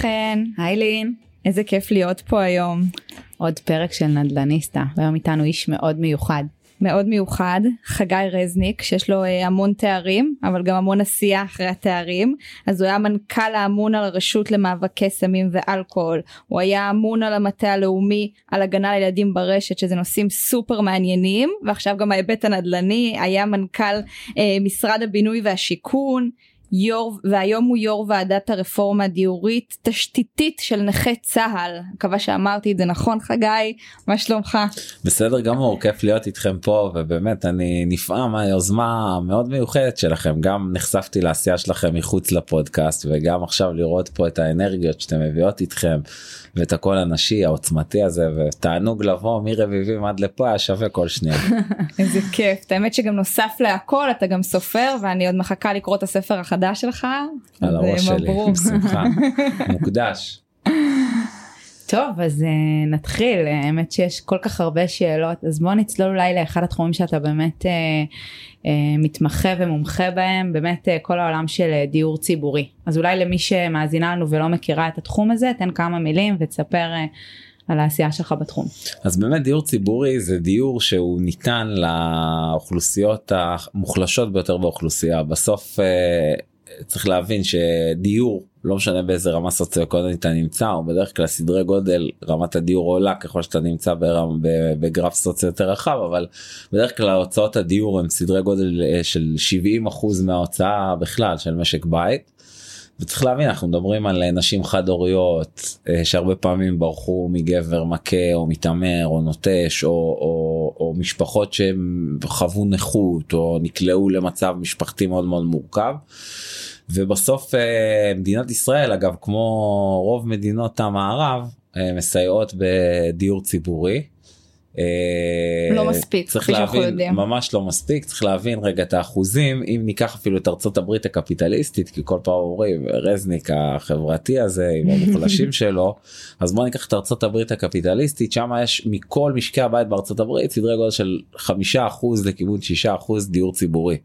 חן, היי לין, איזה כיף להיות פה היום. עוד פרק של נדלניסטה, והיום איתנו איש מאוד מיוחד. מאוד מיוחד, חגי רזניק, שיש לו אה, המון תארים, אבל גם המון עשייה אחרי התארים. אז הוא היה מנכ"ל האמון על הרשות למאבקי סמים ואלכוהול. הוא היה אמון על המטה הלאומי על הגנה לילדים ברשת, שזה נושאים סופר מעניינים, ועכשיו גם ההיבט הנדל"ני, היה מנכ"ל אה, משרד הבינוי והשיכון. יו"ר והיום הוא יו"ר ועדת הרפורמה הדיורית תשתיתית של נכי צה"ל. מקווה שאמרתי את זה נכון חגי. מה שלומך? בסדר גמור כיף להיות איתכם פה ובאמת אני נפעם מהיוזמה המאוד מיוחדת שלכם. גם נחשפתי לעשייה שלכם מחוץ לפודקאסט וגם עכשיו לראות פה את האנרגיות שאתם מביאות איתכם ואת הקול הנשי העוצמתי הזה ותענוג לבוא מרביבים עד לפה היה שווה כל שנייה. איזה כיף. האמת שגם נוסף להכל אתה גם סופר ואני עוד מחכה לקרוא את הספר החדש שלך. על הראש שלי, בשמחה, מוקדש. טוב אז uh, נתחיל האמת שיש כל כך הרבה שאלות אז בוא נצלול אולי לאחד התחומים שאתה באמת uh, uh, מתמחה ומומחה בהם באמת uh, כל העולם של uh, דיור ציבורי אז אולי למי שמאזינה לנו ולא מכירה את התחום הזה תן כמה מילים ותספר. Uh, על העשייה שלך בתחום. אז באמת דיור ציבורי זה דיור שהוא ניתן לאוכלוסיות המוחלשות ביותר באוכלוסייה בסוף צריך להבין שדיור לא משנה באיזה רמה סוציו-אקונומית אתה נמצא או בדרך כלל סדרי גודל רמת הדיור עולה ככל שאתה נמצא ברם, בגרף סוציו יותר רחב אבל בדרך כלל הוצאות הדיור הם סדרי גודל אה, של 70 אחוז מההוצאה בכלל של משק בית. וצריך להבין אנחנו מדברים על נשים חד הוריות אה, שהרבה פעמים ברחו מגבר מכה או מתעמר או נוטש או, או, או משפחות שהם חוו נכות או נקלעו למצב משפחתי מאוד מאוד מורכב. ובסוף אה, מדינת ישראל אגב כמו רוב מדינות המערב אה, מסייעות בדיור ציבורי. אה, לא מספיק צריך להבין ממש לא מספיק צריך להבין רגע את האחוזים אם ניקח אפילו את ארצות הברית הקפיטליסטית כי כל פעם אומרים רזניק החברתי הזה עם המוחלשים שלו אז בוא ניקח את ארצות הברית הקפיטליסטית שם יש מכל משקי הבית בארצות הברית סדרי גודל של חמישה אחוז לכיוון שישה אחוז דיור ציבורי.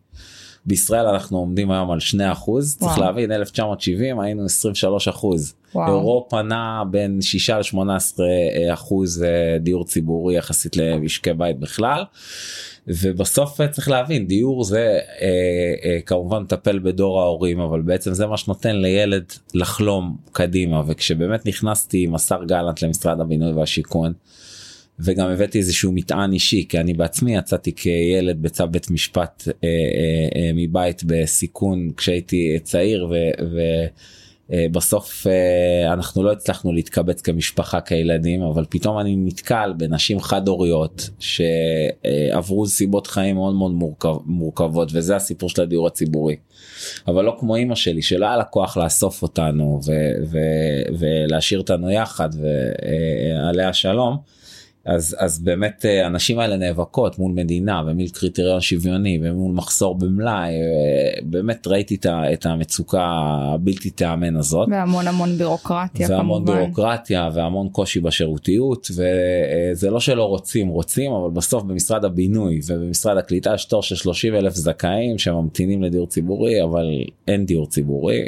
בישראל אנחנו עומדים היום על 2 אחוז צריך להבין 1970 היינו 23 אחוז אירופה נע בין 6 ל-18 אחוז אה, דיור ציבורי יחסית למשקי בית בכלל. ובסוף אה, צריך להבין דיור זה אה, אה, כמובן מטפל בדור ההורים אבל בעצם זה מה שנותן לילד לחלום קדימה וכשבאמת נכנסתי עם השר גלנט למשרד הבינוי והשיכון. וגם הבאתי איזשהו מטען אישי כי אני בעצמי יצאתי כילד בצו בית משפט אה, אה, אה, מבית בסיכון כשהייתי צעיר ובסוף אה, אה, אנחנו לא הצלחנו להתקבץ כמשפחה כילדים אבל פתאום אני נתקל בנשים חד הוריות שעברו סיבות חיים מאוד מאוד מורכב, מורכבות וזה הסיפור של הדיור הציבורי. אבל לא כמו אימא שלי שלא היה לה כוח לאסוף אותנו ולהשאיר אותנו יחד ועליה שלום. אז אז באמת הנשים האלה נאבקות מול מדינה ומול קריטריון שוויוני ומול מחסור במלאי באמת ראיתי את המצוקה הבלתי תיאמן הזאת. והמון המון בירוקרטיה והמון כמובן. בירוקרטיה והמון קושי בשירותיות וזה לא שלא רוצים רוצים אבל בסוף במשרד הבינוי ובמשרד הקליטה יש תור של 30 אלף זכאים שממתינים לדיור ציבורי אבל אין דיור ציבורי.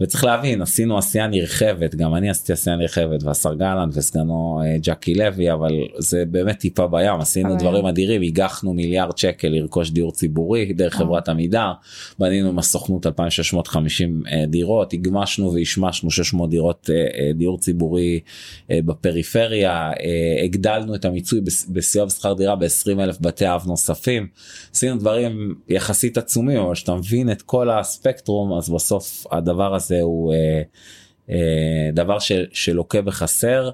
וצריך להבין עשינו עשייה נרחבת גם אני עשיתי עשייה נרחבת והשר גלנט וסגנו ג'ק ז'קי לוי אבל זה באמת טיפה בים עשינו דברים אדירים הגחנו מיליארד שקל לרכוש דיור ציבורי דרך חברת עמידר בנינו עם הסוכנות 2650 אה, דירות הגמשנו והשמשנו 600 דירות אה, אה, דיור ציבורי בפריפריה הגדלנו את המיצוי בסיוע בשכר דירה ב-20 אלף בתי אב נוספים עשינו דברים יחסית עצומים אבל שאתה מבין את כל הספקטרום אז בסוף הדבר הזה הוא דבר שלוקה בחסר.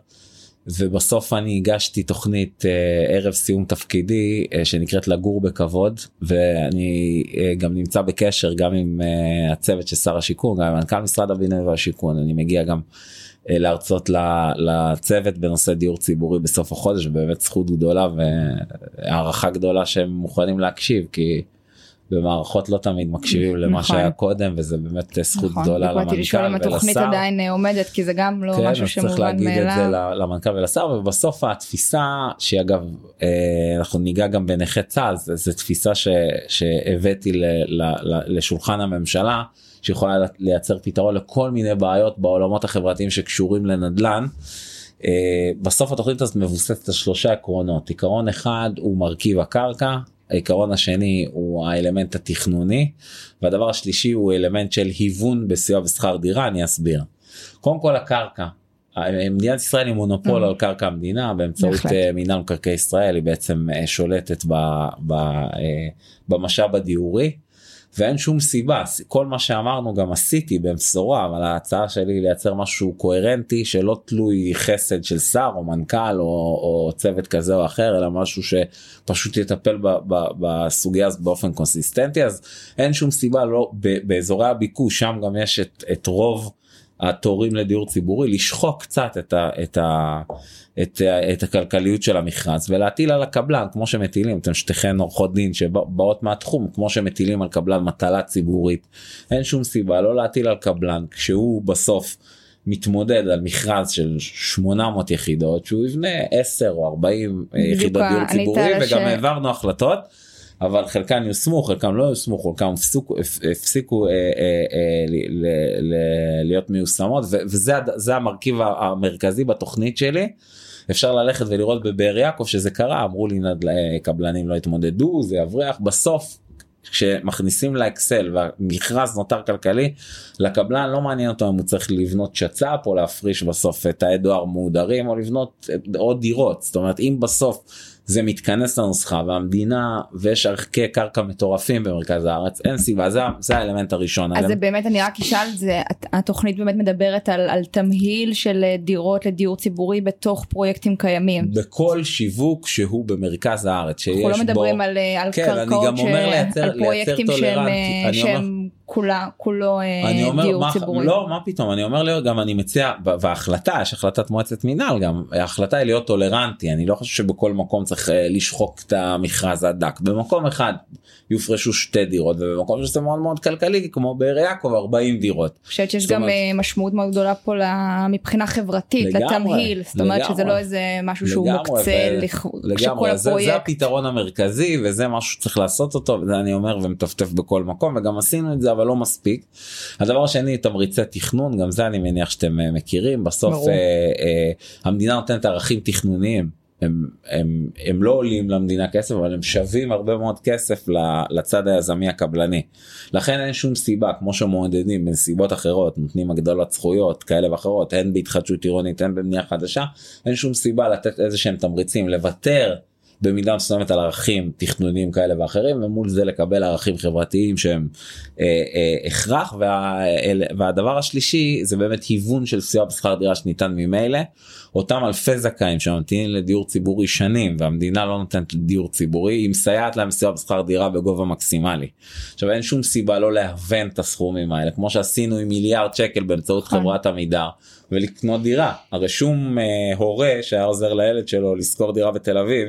ובסוף אני הגשתי תוכנית אה, ערב סיום תפקידי אה, שנקראת לגור בכבוד ואני אה, גם נמצא בקשר גם עם אה, הצוות של שר השיכון גם עם מנכ"ל משרד הבינוי והשיכון. אני מגיע גם אה, להרצות לצוות בנושא דיור ציבורי בסוף החודש באמת זכות גדולה והערכה גדולה שהם מוכנים להקשיב כי במערכות לא תמיד מקשיבים למה נכון. שהיה קודם וזה באמת זכות נכון, גדולה בדיוק באתי לשאול אם למנכ"ל התוכנית ולשר. עדיין אה, עומדת כי זה גם לא כן, משהו אז צריך שמובן להגיד את זה מאליו. למנכ"ל ולשר ובסוף התפיסה שהיא אגב אה, אנחנו ניגע גם בנכי צה"ל זה תפיסה ש, שהבאתי ל, ל, ל, לשולחן הממשלה שיכולה לייצר פתרון לכל מיני בעיות בעולמות החברתיים שקשורים לנדל"ן. אה, בסוף התוכנית הזאת מבוססת על שלושה עקרונות עיקרון אחד הוא מרכיב הקרקע העיקרון השני הוא האלמנט התכנוני והדבר השלישי הוא אלמנט של היוון בסיוע בשכר דירה אני אסביר. קודם כל הקרקע. מדינת ישראל היא מונופול Mm. על קרקע המדינה באמצעות. אה, מינהל מקרקעי ישראל היא בעצם אה, שולטת ב, ב, אה, במשאב הדיורי ואין שום סיבה. כל מה שאמרנו גם עשיתי במשורה אבל ההצעה שלי לייצר משהו קוהרנטי שלא תלוי חסד של שר או מנכ"ל או, או צוות כזה או אחר אלא משהו שפשוט יטפל ב, ב, בסוגיה הזאת באופן קונסיסטנטי. אז אין שום סיבה לא ב, באזורי הביקוש שם גם יש את, את רוב התורים לדיור ציבורי לשחוק קצת את, ה, את, ה, את, ה, את הכלכליות של המכרז ולהטיל על הקבלן כמו שמטילים אתם שתיכן עורכות דין שבאות מהתחום כמו שמטילים על קבלן מטלה ציבורית אין שום סיבה לא להטיל על קבלן כשהוא בסוף מתמודד על מכרז של 800 יחידות שהוא יבנה 10 או 40 בדיוק יחידות דיור ציבורי וגם הש- העברנו החלטות. אבל חלקן יושמו חלקם לא יושמו חלקם הפסיקו, הפסיקו אה, אה, אה, ל, ל, ל, להיות מיושמות ו- וזה המרכיב המרכזי בתוכנית שלי. אפשר ללכת ולראות בבאר יעקב שזה קרה אמרו לי נד- אה, קבלנים לא התמודדו זה יבריח. בסוף כשמכניסים לאקסל והמכרז נותר כלכלי לקבלן לא מעניין אותו אם הוא צריך לבנות שצ"פ או להפריש בסוף תאי דואר מהודרים או לבנות עוד דירות. זאת אומרת אם בסוף זה מתכנס לנוסחה והמדינה ויש ערכי קרקע מטורפים במרכז הארץ אין סיבה זה, זה האלמנט הראשון. אז זה האלמנט- באמת אני רק אשאל זה הת- התוכנית באמת מדברת על, על תמהיל של אה, דירות לדיור ציבורי בתוך פרויקטים קיימים. בכל שיווק שהוא במרכז הארץ שיש אנחנו לא בו מדברים על, אה, על כן, אני קרקעות, גם אומר ש- לייצר- על לייצר פרויקטים שהם, טולרנטי. אה, אני שהם כולה, כולו אה, אני אומר דיור מה, ציבורי. לא מה פתאום אני אומר לי גם אני מציע בהחלטה יש החלטת מועצת מינהל גם ההחלטה היא להיות טולרנטי אני לא חושב שבכל מקום צריך אה, לשחוק את המכרז הדק במקום אחד יופרשו שתי דירות ובמקום שזה מאוד מאוד כלכלי כמו באר יעקב 40 דירות. אני חושבת שיש גם אומרת- אה, משמעות מאוד גדולה פה מבחינה חברתית לגמרי, לתמהיל זאת אומרת שזה לגמרי. לא איזה משהו שהוא לגמרי, מוקצה ו- לכ- שכל לגמרי זה, זה הפרויקט הפתרון המרכזי וזה משהו שצריך לעשות אותו וזה אני אומר ומטפטף בכל מקום וגם עשינו את זה אבל לא מספיק. הדבר השני תמריצי תכנון גם זה אני מניח שאתם אה, מכירים בסוף. אה, אה, המדינה נותנת ערכים תכנוניים. הם, הם, הם לא עולים למדינה כסף אבל הם שווים הרבה מאוד כסף לצד היזמי הקבלני. לכן אין שום סיבה כמו שמעודדים בנסיבות אחרות נותנים הגדלות זכויות כאלה ואחרות הן בהתחדשות עירונית הן בבנייה חדשה אין שום סיבה לתת איזה שהם תמריצים לוותר במידה מסוימת על ערכים תכנוניים כאלה ואחרים ומול זה לקבל ערכים חברתיים שהם אה, אה, הכרח וה, אל- והדבר השלישי זה באמת היוון של סיוע בשכר דירה שניתן ממילא אותם אלפי זכאים שממתינים לדיור ציבורי שנים והמדינה לא נותנת דיור ציבורי היא מסייעת להם סיוע בשכר דירה בגובה מקסימלי. עכשיו אין שום סיבה לא להוון את הסכומים האלה כמו שעשינו עם מיליארד שקל באמצעות נכון. חברת עמידר ולקנות דירה הרי שום אה, הורה שהיה עוזר לילד שלו לשכור דירה בתל אביב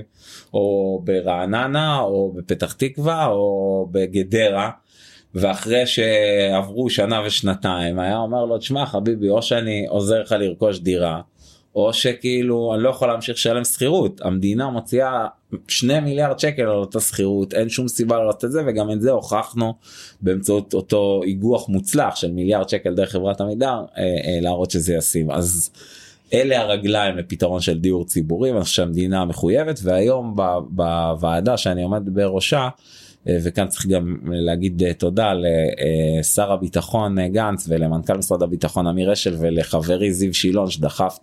או ברעננה או בפתח תקווה או בגדרה. ואחרי שעברו שנה ושנתיים היה אומר לו תשמע חביבי או שאני עוזר לך לרכוש דירה או שכאילו אני לא יכול להמשיך לשלם שכירות המדינה מוציאה שני מיליארד שקל על אותה שכירות אין שום סיבה לא לעשות את זה וגם את זה הוכחנו באמצעות אותו איגוח מוצלח של מיליארד שקל דרך חברת עמידר אה, אה, להראות שזה ישים אז. אלה הרגליים לפתרון של דיור ציבורי שהמדינה מחויבת והיום בוועדה שאני עומד בראשה וכאן צריך גם להגיד אה, תודה לשר הביטחון אה, גנץ ולמנכ"ל משרד הביטחון אמיר אשל ולחברי זיו שילון שדחף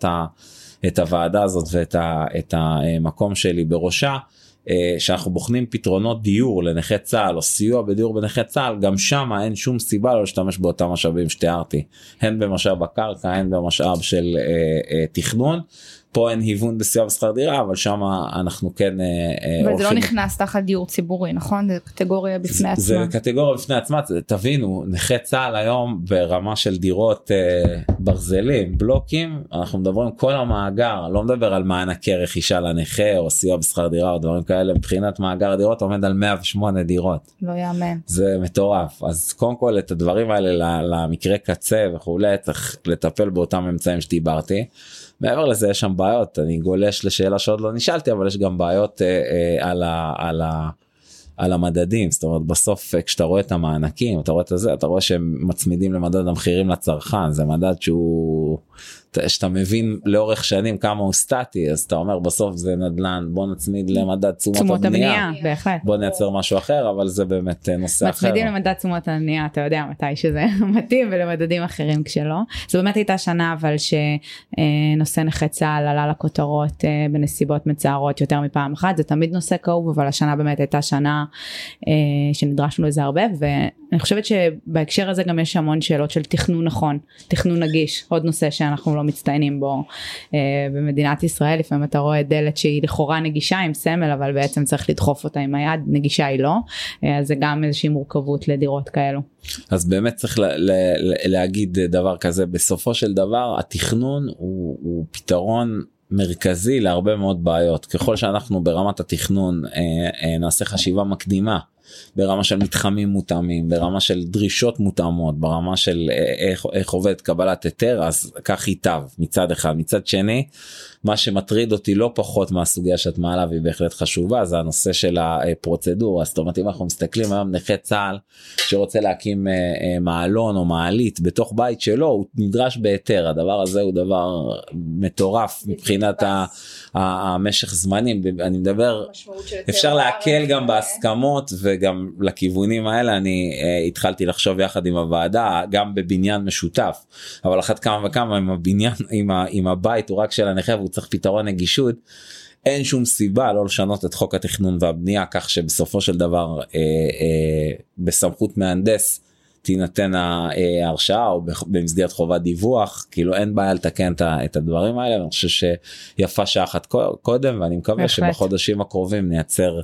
את הוועדה הזאת ואת את המקום שלי בראשה. אה, שאנחנו בוחנים פתרונות דיור לנכי צה"ל או סיוע בדיור בנכי צה"ל גם שם אין שום סיבה לא להשתמש באותם משאבים שתיארתי הן במשאב הקרקע הן במשאב של אה, אה, תכנון. פה אין היוון בסיוע בשכר דירה אבל שם אנחנו כן אה, אה, אבל זה לא נכנס תחת דיור ציבורי נכון? זה קטגוריה בפני זה עצמה. קטגוריה בפני עצמה. זה- תבינו נכי צה"ל היום ברמה של דירות אה, ברזלים בלוקים אנחנו מדברים כל המאגר. לא מדבר על מענקי רכישה לנכה או סיוע בשכר דירה או דברים כאלה. מבחינת מאגר דירות עומד על 108 דירות. לא יאמן. זה מטורף. אז קודם כל את הדברים האלה למקרה קצה וכולי צריך לטפל באותם אמצעים שדיברתי. מעבר לזה יש שם בעיות אני גולש לשאלה שעוד לא נשאלתי אבל יש גם בעיות אה, אה, על ה... על ה על המדדים. זאת אומרת בסוף אה, כשאתה רואה את המענקים אתה רואה את זה אתה רואה שהם מצמידים למדד המחירים לצרכן. זה מדד שהוא שאתה מבין לאורך שנים כמה הוא סטטי אז אתה אומר בסוף זה נדל"ן בוא נצמיד למדד תשומות הבנייה, בהחלט. בוא נייצר משהו אחר אבל זה באמת אה, נושא אחר. מצמידים למדד תשומות הבנייה אתה יודע מתי שזה מתאים ולמדדים אחרים כשלא. זו באמת הייתה שנה אבל שנושא נכי צה"ל עלה לכותרות אה, בנסיבות מצערות יותר מפעם אחת זה תמיד נושא כאוב אבל השנה באמת הייתה שנה אה, שנדרשנו לזה הרבה ואני חושבת שבהקשר הזה גם יש המון שאלות של תכנון נכון תכנון נגיש עוד נושא שאנחנו לא מצטיינים בו. אה, במדינת ישראל לפעמים אתה רואה דלת שהיא לכאורה נגישה עם סמל אבל בעצם צריך לדחוף אותה עם היד נגישה היא לא. אה, אז זה גם איזושהי מורכבות לדירות כאלו. אז באמת צריך לה, לה, להגיד דבר כזה. בסופו של דבר התכנון הוא, הוא פתרון מרכזי להרבה מאוד בעיות. ככל שאנחנו ברמת התכנון אה, אה, נעשה חשיבה מקדימה ברמה של מתחמים מותאמים ברמה של דרישות מותאמות ברמה של אה, איך, איך עובד קבלת היתר אז כך ייטב מצד אחד. מצד שני מה שמטריד אותי לא פחות מהסוגיה שאת מעלה והיא בהחלט חשובה זה הנושא של הפרוצדורה. זאת אומרת אם אנחנו מסתכלים היום נכה צה"ל שרוצה להקים אה, אה, מעלון או מעלית בתוך בית שלו הוא נדרש בהיתר. הדבר הזה הוא דבר מטורף מבחינת המשך זמנים. אני מדבר אפשר להקל גם בהסכמות וגם לכיוונים האלה. אני התחלתי לחשוב יחד עם הוועדה גם בבניין משותף אבל אחת כמה וכמה עם הבניין עם, ה, עם הבית הוא רק של הנכה והוא צריך פתרון נגישות. אין שום סיבה לא לשנות את חוק התכנון והבנייה כך שבסופו של דבר אה, אה, בסמכות מהנדס תינתן ההרשאה או במסגרת חובת דיווח כאילו אין בעיה לתקן את הדברים האלה אני חושב שיפה שעה אחת קודם ואני מקווה. שבחודשים הקרובים נייצר.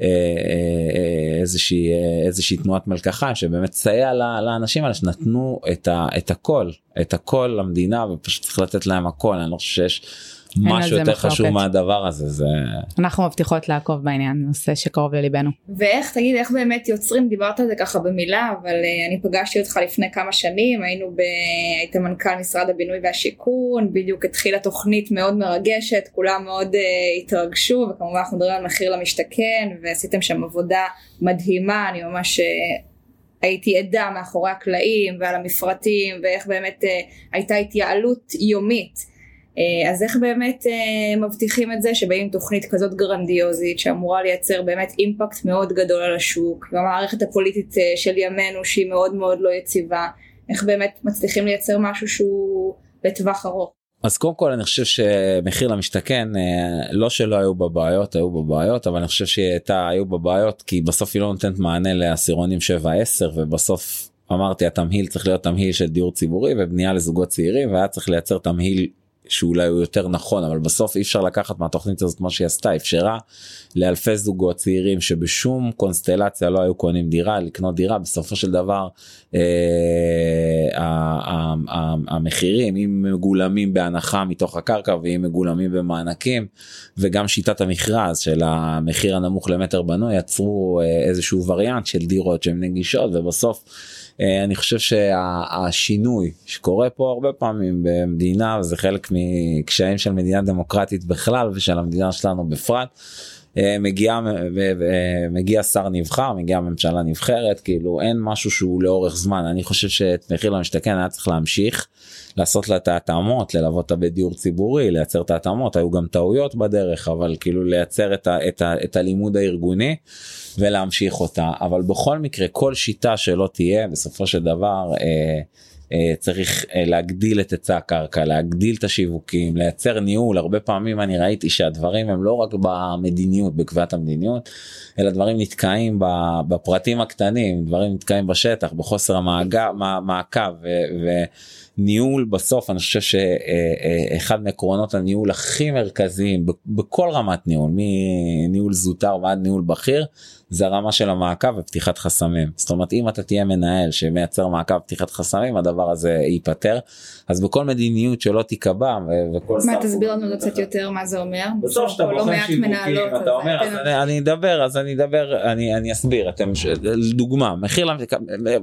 אה, אה, איזושהי איזושהי תנועת מלקחיים שבאמת תסייע לאנשים האלה שנתנו את, ה, את הכל את הכל למדינה ופשוט צריך לתת להם הכל. אני לא חושב שיש משהו יותר מחלוקת. חשוב מהדבר הזה זה אנחנו מבטיחות לעקוב בעניין נושא שקרוב לליבנו ואיך תגיד איך באמת יוצרים דיברת על זה ככה במילה אבל uh, אני פגשתי אותך לפני כמה שנים היינו ב... היית מנכ"ל משרד הבינוי והשיכון בדיוק התחילה תוכנית מאוד מרגשת כולם מאוד uh, התרגשו וכמובן אנחנו מדברים על מחיר למשתכן ועשיתם שם עבודה מדהימה אני ממש. Uh, הייתי עדה מאחורי הקלעים ועל המפרטים ואיך באמת uh, הייתה התייעלות יומית אה, אז איך באמת אה, מבטיחים את זה שבאים תוכנית כזאת גרנדיוזית שאמורה לייצר באמת אימפקט מאוד גדול על השוק והמערכת הפוליטית אה, של ימינו שהיא מאוד מאוד לא יציבה איך באמת מצליחים לייצר משהו שהוא לטווח ארוך. אז קודם כל אני חושב שמחיר למשתכן לא שלא היו בבעיות היו בבעיות אבל אני חושב שהייתה היו בבעיות כי בסוף היא לא נותנת מענה לעשירונים 7-10 ובסוף אמרתי התמהיל צריך להיות תמהיל של דיור ציבורי ובנייה לזוגות צעירים והיה צריך לייצר תמהיל שאולי הוא יותר נכון אבל בסוף אי אפשר לקחת מהתוכנית הזאת מה שהיא עשתה אפשרה לאלפי זוגות צעירים שבשום קונסטלציה לא היו קונים דירה לקנות דירה בסופו של דבר אה, המחירים אם מגולמים בהנחה מתוך הקרקע ואם מגולמים במענקים וגם שיטת המכרז של המחיר הנמוך למטר בנוי יצרו אה, איזשהו וריאנט של דירות שהן נגישות ובסוף. אה, אני חושב שהשינוי שקורה פה הרבה פעמים במדינה וזה חלק מקשיים של מדינה דמוקרטית בכלל ושל המדינה שלנו בפרט. אה, מגיע מגיע שר נבחר מגיעה ממשלה נבחרת כאילו אין משהו שהוא לאורך זמן אני חושב שאת מחיר למשתכן היה צריך להמשיך לעשות לה את ההתאמות ללוות אותה בדיור ציבורי לייצר את ההתאמות היו גם טעויות בדרך אבל כאילו לייצר את, ה, את, ה, את הלימוד הארגוני ולהמשיך אותה אבל בכל מקרה כל שיטה שלא תהיה בסופו של דבר. אה, אה, צריך אה, להגדיל את היצע הקרקע להגדיל את השיווקים לייצר ניהול. הרבה פעמים אני ראיתי שהדברים הם לא רק במדיניות בקביעת המדיניות אלא דברים נתקעים בפרטים הקטנים דברים נתקעים בשטח בחוסר המעקב וניהול בסוף אני חושב שאחד מעקרונות הניהול הכי מרכזיים בכל רמת ניהול מניהול זוטר ועד ניהול בכיר זה הרמה של המעקב ופתיחת חסמים. זאת אומרת אם אתה תהיה מנהל שמייצר מעקב פתיחת חסמים הדבר הזה ייפתר. אז בכל מדיניות שלא תיקבע וכל מה תסביר לנו קצת יותר מה זה אומר? בסוף שאתה לא בוחן שיווקים אתה אומר אז אני, אדבר אז אני אדבר אני, אני אסביר. אתם דוגמה מחיר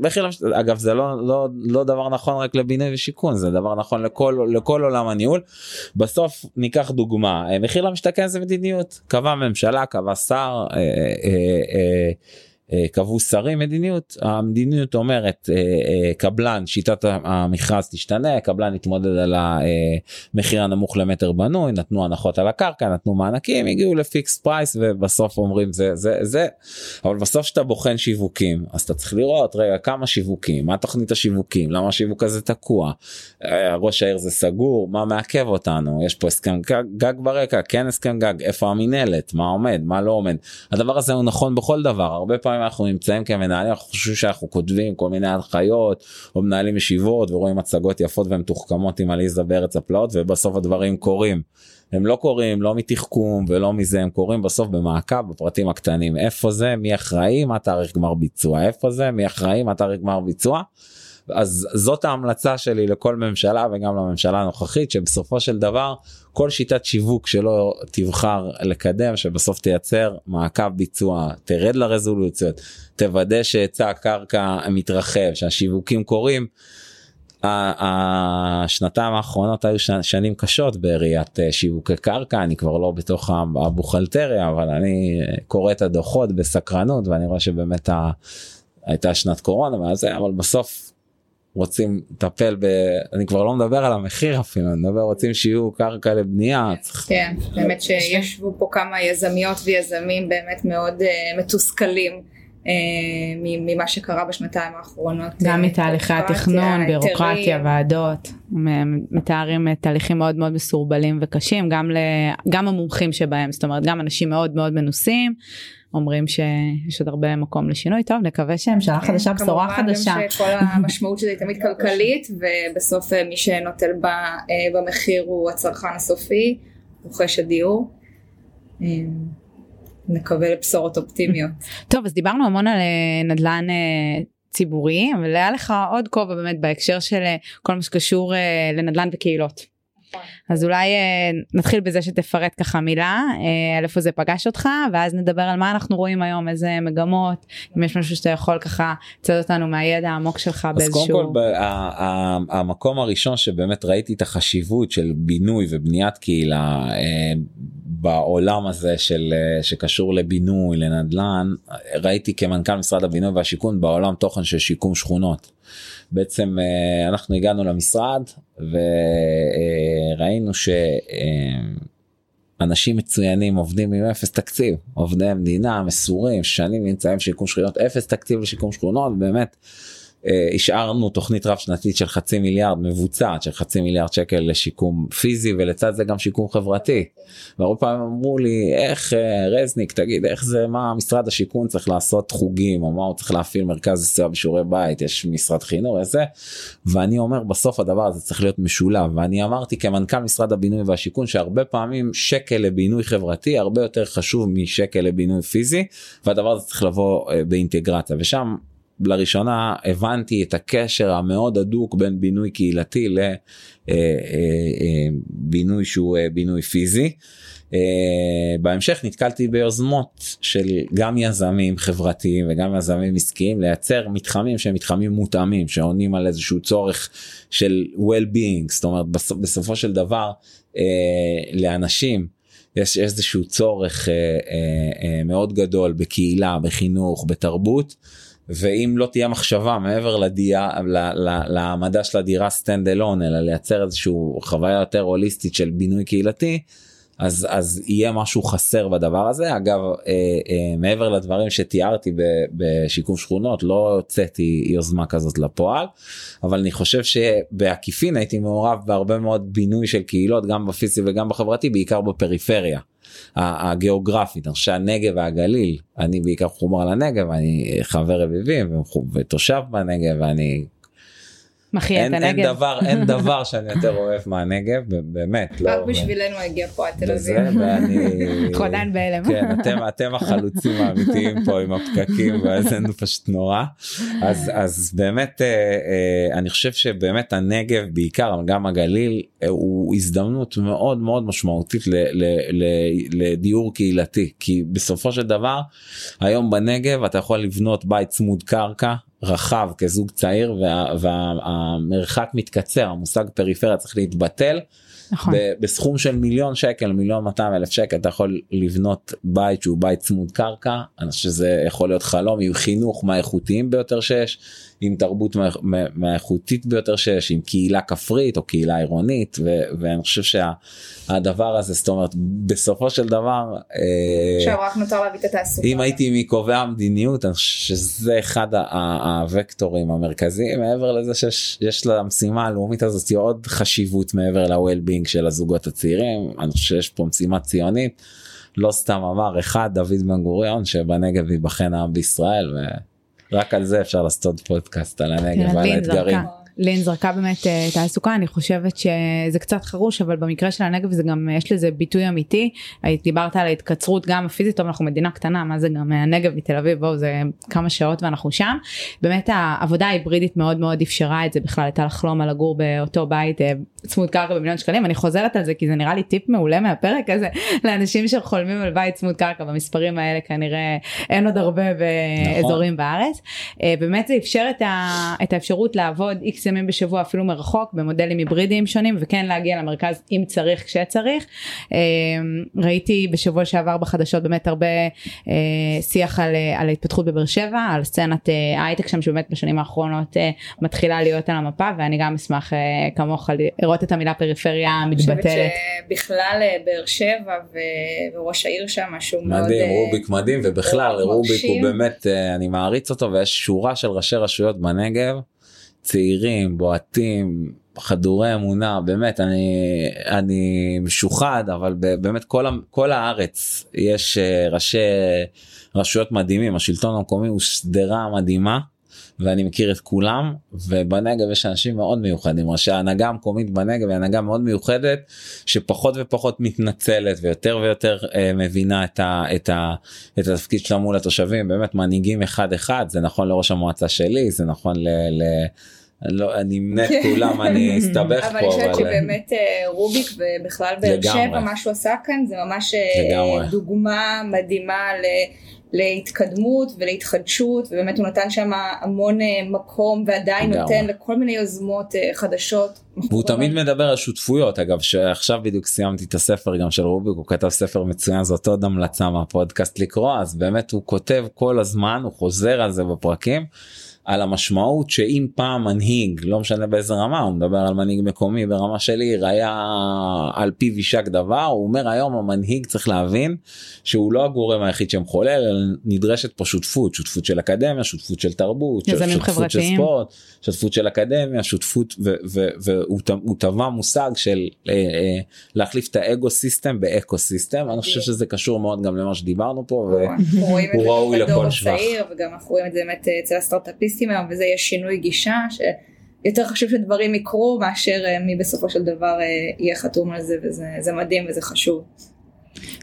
מחיר אגב זה לא לא לא דבר נכון רק לבינוי ושיכון זה דבר נכון לכל לכל עולם הניהול בסוף ניקח דוגמה מחיר למשתכן זה מדיניות קבע ממשלה קבע שר. אה, אה, אה, אה, קבעו שרים מדיניות המדיניות אומרת אה, אה, קבלן שיטת המכרז תשתנה קבלן יתמודד על המחיר הנמוך למטר בנוי נתנו הנחות על הקרקע נתנו מענקים הגיעו לפיקס פרייס ובסוף אומרים זה זה זה. אבל בסוף שאתה בוחן שיווקים אז אתה צריך לראות רגע כמה שיווקים? מה תוכנית השיווקים? למה השיווק הזה תקוע? ראש העיר זה סגור? מה מעכב אותנו? יש פה הסכם גג, גג ברקע כן הסכם גג איפה המינהלת? מה עומד? מה לא עומד? הדבר הזה הוא נכון בכל דבר. הרבה פעמים פעמים אנחנו נמצאים כמנהלים אנחנו חושבים שאנחנו כותבים כל מיני הנחיות או מנהלים ישיבות ורואים מצגות יפות ומתוחכמות עם עליזה בארץ הפלאות ובסוף הדברים קורים. הם לא קורים לא מתחכום ולא מזה הם קורים בסוף במעקב בפרטים הקטנים. איפה זה? מי אחראי? מה תאריך גמר ביצוע? איפה זה? מי אחראי? מה תאריך גמר ביצוע. אז זאת ההמלצה שלי לכל ממשלה וגם לממשלה הנוכחית שבסופו של דבר כל שיטת שיווק שלא תבחר לקדם שבסוף תייצר מעקב ביצוע תרד לרזולוציות תוודא שהיצע הקרקע מתרחב שהשיווקים קורים. השנתיים האחרונות היו שנים קשות בראיית אה, שיווקי קרקע אני כבר לא בתוך הבוכלטריה אבל אני קורא את הדוחות בסקרנות ואני רואה שבאמת הייתה שנת קורונה וזה אבל בסוף רוצים לטפל ב... אני כבר לא מדבר על המחיר אפילו, אני מדבר רוצים שיהיו קרקע לבנייה. כן, באמת שישבו פה כמה יזמיות ויזמים באמת מאוד uh, מתוסכלים. Uh, ממה שקרה בשנתיים האחרונות. גם uh, מתהליכי התכנון, בירוקרטיה, ועדות, מתארים תהליכים מאוד מאוד מסורבלים וקשים, גם, ל, גם המומחים שבהם, זאת אומרת גם אנשים מאוד מאוד מנוסים. אומרים שיש עוד הרבה מקום לשינוי טוב נקווה שממשלה כן, חדשה בשורה חדשה. כמובן גם שכל המשמעות שלי תמיד כלכלית ובסוף אה, מי שנוטל בה, אה, במחיר הוא הצרכן הסופי רוכש הדיור. אה, נקווה לבשורות אופטימיות. טוב אז דיברנו המון על נדל"ן ציבורי אבל היה לך עוד כובע באמת בהקשר של כל מה שקשור לנדל"ן וקהילות. אז אולי אה, נתחיל בזה שתפרט ככה מילה אה, על איפה זה פגש אותך ואז נדבר על מה אנחנו רואים היום איזה מגמות אם יש משהו שאתה יכול ככה לצד אותנו מהידע העמוק שלך באיזשהו. אז קודם כל המקום הראשון שבאמת ראיתי את החשיבות של בינוי ובניית קהילה אה, בעולם הזה של שקשור לבינוי לנדל"ן ראיתי כמנכ"ל משרד הבינוי והשיכון בעולם תוכן של שיקום שכונות. בעצם אה, אנחנו הגענו למשרד וראינו שאנשים מצוינים עובדים עם אפס תקציב עובדי המדינה מסורים שנים נמצאים בשיקום שכונות אפס תקציב לשיקום שכונות באמת. אה, השארנו תוכנית רב שנתית של חצי מיליארד מבוצעת של חצי מיליארד שקל לשיקום פיזי ולצד זה גם שיקום חברתי. והרבה פעמים אמרו לי איך אה, רזניק תגיד איך זה מה משרד השיכון צריך לעשות חוגים או מה הוא צריך להפעיל מרכז סיוע בשיעורי בית יש משרד חינוך וזה ואני אומר בסוף הדבר הזה צריך להיות משולב. ואני אמרתי כמנכ"ל משרד הבינוי והשיכון שהרבה פעמים שקל לבינוי חברתי הרבה יותר חשוב משקל לבינוי פיזי והדבר הזה צריך לבוא אה, באינטגרציה. ושם לראשונה הבנתי את הקשר המאוד הדוק בין בינוי קהילתי לבינוי אה, אה, שהוא אה, בינוי פיזי. בהמשך נתקלתי ביוזמות של גם יזמים חברתיים וגם יזמים עסקיים לייצר מתחמים שהם מתחמים מותאמים שעונים על איזשהו צורך של well-being זאת אומרת בסופו של דבר לאנשים יש איזשהו צורך מאוד גדול בקהילה בחינוך בתרבות. ואם לא תהיה מחשבה מעבר לדירה להעמדה של הדירה stand alone אלא לייצר איזשהו חוויה יותר הוליסטית של בינוי קהילתי אז אז יהיה משהו חסר בדבר הזה אגב אה, אה, מעבר לדברים שתיארתי ב, בשיקום שכונות לא הוצאתי יוזמה כזאת לפועל אבל אני חושב שבעקיפין הייתי מעורב בהרבה מאוד בינוי של קהילות גם בפיזי וגם בחברתי בעיקר בפריפריה. הגיאוגרפית, אני חושב שהנגב והגליל, אני בעיקר חומר על הנגב, אני חבר רביבים ותושב בנגב ואני מחיה את אין, אין הנגב. דבר אין דבר שאני יותר אוהב מהנגב באמת לא רק בשבילנו הגיע פה עד תל וזה, אביב. ואני אנחנו עדיין בהלם. כן אתם אתם החלוצים האמיתיים פה עם הפקקים וזה פשוט נורא אז אז באמת אה, אה, אני חושב שבאמת הנגב בעיקר אבל גם הגליל אה, הוא הזדמנות מאוד מאוד משמעותית ל, ל, ל, לדיור קהילתי כי בסופו של דבר היום בנגב אתה יכול לבנות בית צמוד קרקע רחב כזוג צעיר וה, והמרחק מתקצר המושג פריפריה צריך להתבטל נכון. בסכום של מיליון שקל מיליון 200 אלף שקל אתה יכול לבנות בית שהוא בית צמוד קרקע אני חושב שזה יכול להיות חלום עם חינוך מהאיכותיים ביותר שיש עם תרבות מה- מה- מהאיכותית ביותר שיש עם קהילה כפרית או קהילה עירונית ו- ואני חושב שהדבר הזה זאת אומרת בסופו של דבר אה, עכשיו רק נותר להביא את התעסוקה. אם הייתי מקובעי המדיניות אני חושב שזה אחד הוקטורים המרכזיים מעבר לזה שיש יש למשימה הלאומית הזאת עוד חשיבות מעבר ל-well-being של הזוגות הצעירים אני חושב שיש פה משימה ציונית לא סתם אמר אחד דוד בן גוריון שבנגב ייבחן העם בישראל ורק על זה אפשר לעשות פודקאסט על הנגב ועל האתגרים. לין זרקה באמת אה, תעסוקה אני חושבת שזה קצת חרוש אבל במקרה של הנגב זה גם יש לזה ביטוי אמיתי. היית- דיברת על ההתקצרות גם הפיזית טוב אנחנו מדינה קטנה מה זה גם אה, הנגב מתל אביב בואו זה כמה שעות ואנחנו שם. באמת העבודה ההיברידית מאוד מאוד אפשרה את זה בכלל הייתה לחלום על לגור באותו בית אה, צמוד קרקע במיליון שקלים. אני חוזרת על זה כי זה נראה לי טיפ מעולה מהפרק הזה לאנשים שחולמים על בית צמוד קרקע במספרים האלה כנראה אין עוד הרבה באזורים בארץ. אה, באמת זה אפשר את, ה, את האפשרות לעבוד איקס ימים בשבוע אפילו מרחוק במודלים היברידיים שונים וכן להגיע למרכז אם צריך כשצריך. אה, ראיתי בשבוע שעבר בחדשות באמת הרבה אה, שיח על, אה, על ההתפתחות בבאר שבע על סצנת אה, הייטק שם שבאמת בשנים האחרונות מתחילה להיות על המפה ואני גם אשמח כמוך לראות את המילה פריפריה אני חושבת מתבטלת. שבכלל באר שבע ו- וראש העיר שם משהו מאוד... מדהים רוביק מדהים ובכלל רוביק הוא. באמת אני מעריץ אותו ויש שורה של ראשי רשויות בנגב צעירים בועטים חדורי אמונה באמת אני אני משוחד אבל באמת כל, כל הארץ יש אה, ראשי רשויות מדהימים השלטון המקומי הוא שדרה מדהימה. ואני מכיר את כולם ובנגב יש אנשים מאוד מיוחדים ראשי ההנהגה המקומית בנגב היא הנהגה מאוד מיוחדת שפחות ופחות מתנצלת ויותר ויותר אה, מבינה את, ה, את, ה, את התפקיד שלה מול התושבים באמת מנהיגים אחד אחד זה נכון לראש המועצה שלי זה נכון ל... ל לא, אני אמנה את כולם אני אסתבך אבל אני פה חושבת אבל שבאמת אה, רוביק ובכלל באר. שבע מה שהוא עשה כאן זה ממש אה. דוגמה מדהימה להתקדמות ולהתחדשות ובאמת הוא נתן שם המון אה, מקום ועדיין. נותן לכל מיני יוזמות אה, חדשות. והוא תמיד מדבר על שותפויות אגב שעכשיו בדיוק סיימתי את הספר גם של רוביק הוא כתב ספר מצוין זאת עוד המלצה מהפודקאסט לקרוא אז באמת הוא כותב כל הזמן הוא חוזר על זה בפרקים. על המשמעות שאם פעם מנהיג לא משנה באיזה רמה הוא מדבר על מנהיג מקומי ברמה של עיר היה על פיו יישק דבר הוא אומר היום המנהיג צריך להבין שהוא לא הגורם היחיד שמחולל אלא נדרשת פה שותפות שותפות של אקדמיה שותפות של תרבות שותפות של חברתיים. ספורט שותפות של אקדמיה שותפות ו- ו- ט- הוא טבע מושג של אה, אה, להחליף את ה ego system ב eco system אני חושב שזה קשור מאוד גם למה שדיברנו פה. ו- אנחנו רואים את הוא זה ראוי לכל שבח. וגם אנחנו רואים את זה באמת אה, אצל הסטארט-אפיסטים היום וזה יש שינוי גישה שיותר חשוב שדברים יקרו מאשר מי בסופו של דבר יהיה חתום על זה וזה זה מדהים וזה חשוב.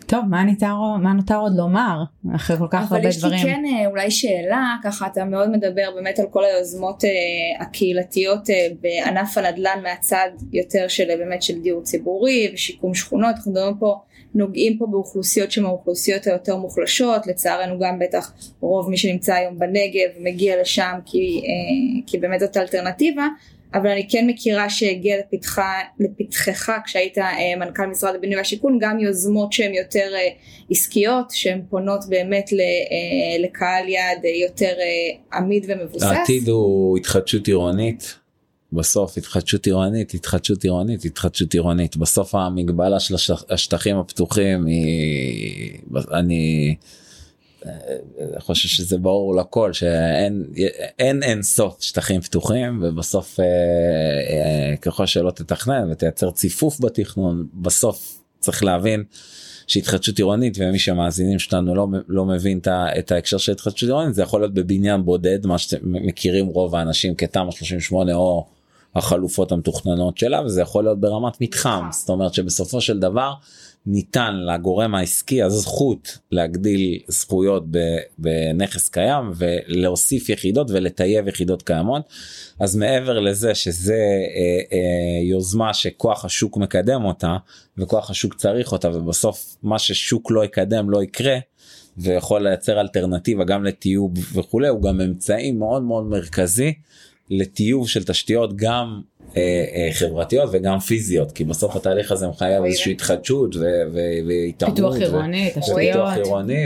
טוב מה נותר, מה נותר עוד לומר? אחרי כל כך אבל הרבה יש לי דברים. כן אה, אולי שאלה ככה אתה מאוד מדבר באמת על כל היוזמות אה, הקהילתיות אה, בענף הנדל"ן מהצד יותר של אה, באמת של דיור ציבורי ושיקום שכונות. אנחנו מדברים פה נוגעים פה באוכלוסיות שהן האוכלוסיות היותר מוחלשות. לצערנו גם בטח רוב מי שנמצא היום בנגב מגיע לשם כי, אה, כי באמת זאת האלטרנטיבה אבל אני כן מכירה שהגיע לפתחה, לפתחך כשהיית אה, מנכ"ל משרד הבינוי והשיכון גם יוזמות שהן יותר אה, עסקיות שהן פונות באמת אה, לקהל יעד יותר עמיד ומבוסס. העתיד הוא התחדשות עירונית. בסוף התחדשות עירונית התחדשות עירונית התחדשות עירונית בסוף המגבלה של השטח- השטחים הפתוחים היא אני אה, חושב שזה ברור לכל שאין אין אין סוף שטחים פתוחים ובסוף אה, אה, ככל שלא תתכנן ותייצר ציפוף בתכנון בסוף צריך להבין שהתחדשות עירונית ומי שמאזינים שלנו לא, לא מבין את, ההקשר של התחדשות עירונית זה יכול להיות בבניין בודד מה שאתם מכירים רוב האנשים כתמ"א 38 או החלופות המתוכננות שלה וזה יכול להיות ברמת מתחם. זאת אומרת שבסופו של דבר ניתן לגורם העסקי הזכות להגדיל זכויות בנכס קיים ולהוסיף יחידות ולטייב יחידות קיימות אז מעבר לזה שזה אה, אה, יוזמה שכוח השוק מקדם אותה וכוח השוק צריך אותה ובסוף מה ששוק לא יקדם לא יקרה. ויכול לייצר אלטרנטיבה גם לטיוב וכולי הוא גם אמצעי מאוד מאוד מרכזי לטיוב של תשתיות גם חברתיות וגם פיזיות כי בסוף התהליך הזה מחייב איזושהי התחדשות והתעמות. פיתוח עירוני, תשתיות. עירוני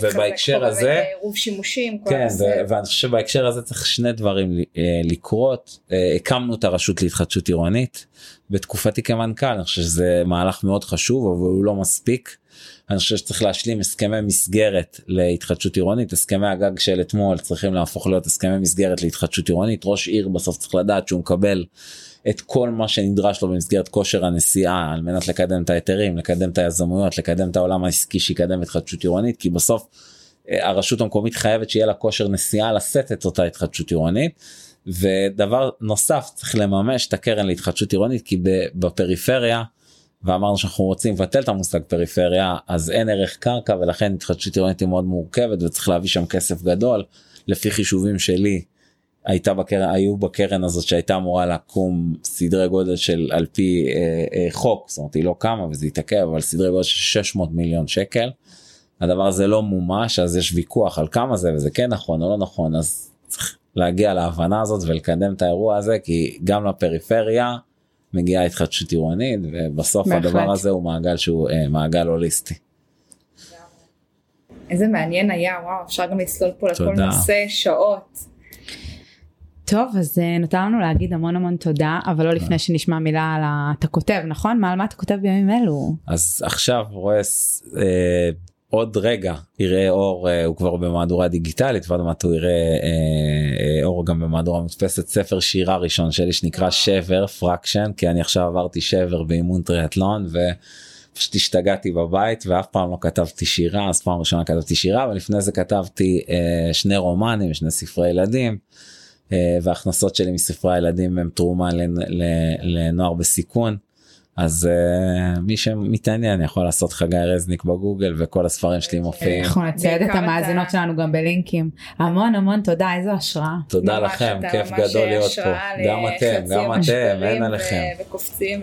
ובהקשר הזה, עירוב שימושים, כן ואני חושב שבהקשר הזה צריך שני דברים אה, לקרות, הקמנו את הרשות להתחדשות עירונית בתקופתי כמנכ"ל אני חושב שזה מהלך מאוד חשוב אבל הוא לא מספיק. אני חושב שצריך להשלים הסכמי מסגרת להתחדשות עירונית הסכמי הגג של אתמול צריכים להפוך להיות הסכמי מסגרת להתחדשות עירונית ראש עיר בסוף צריך לדעת שהוא מקבל את כל מה שנדרש לו במסגרת כושר הנסיעה על מנת לקדם את ההיתרים לקדם את היזמויות לקדם את העולם העסקי שיקדם התחדשות עירונית כי בסוף אה, הרשות המקומית חייבת שיהיה לה כושר נסיעה לשאת את אותה התחדשות עירונית. ודבר נוסף צריך לממש את הקרן להתחדשות עירונית כי בפריפריה ואמרנו שאנחנו רוצים לבטל את המושג פריפריה אז אין ערך קרקע ולכן התחדשות עירונית היא מאוד מורכבת וצריך להביא שם כסף גדול לפי חישובים שלי. הייתה בקרן היו בקרן הזאת שהייתה אמורה לקום סדרי גודל של על פי אה, אה, חוק זאת אומרת היא לא קמה וזה התעכב אבל סדרי גודל של 600 מיליון שקל. הדבר הזה לא מומש אז יש ויכוח על כמה זה וזה כן נכון או לא נכון אז צריך להגיע להבנה הזאת ולקדם את האירוע הזה כי גם לפריפריה מגיעה התחדשות עירונית ובסוף בהחלט. הדבר הזה הוא מעגל שהוא אה, מעגל הוליסטי. איזה מעניין היה וואו אפשר גם לצלול פה לכל נושא שעות. טוב אז אה, נותר לנו להגיד המון המון תודה אבל לא לפני שנשמע מילה על ה... אתה כותב נכון מה על מה אתה כותב בימים אלו אז עכשיו רואה אה, עוד רגע יראה אור אה, הוא כבר במהדורה דיגיטלית ועוד מעט הוא יראה אה, אה, אור גם במהדורה מודפסת ספר שירה ראשון שלי שנקרא שבר פרקשן כי אני עכשיו עברתי שבר באימון טריאטלון ופשוט השתגעתי בבית ואף פעם לא כתבתי שירה אז פעם ראשונה כתבתי שירה ולפני זה כתבתי שני רומנים שני ספרי ילדים. והכנסות שלי מספרי הילדים הם תרומה לנוער בסיכון. אז uh, מי שמתעניין יכול לעשות חגי רזניק בגוגל וכל הספרים שלי מופיעים. אנחנו נצייד את המאזינות שלנו גם בלינקים. המון המון תודה איזה השראה. תודה לכם כיף גדול להיות פה. גם אתם גם אתם אין עליכם. וקופצים.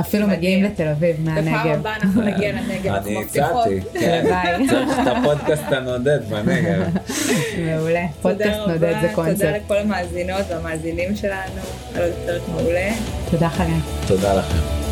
אפילו מגיעים לתל אביב מהנגב. בפעם הבאה אנחנו נגיע לנגב. אני הצעתי. כן. צריך את הפודקאסט הנודד בנגב. מעולה. פודקאסט נודד זה קונספט. תודה לכל המאזינות והמאזינים שלנו על עוד פרק מעולה. תודה חגי. תודה לכם.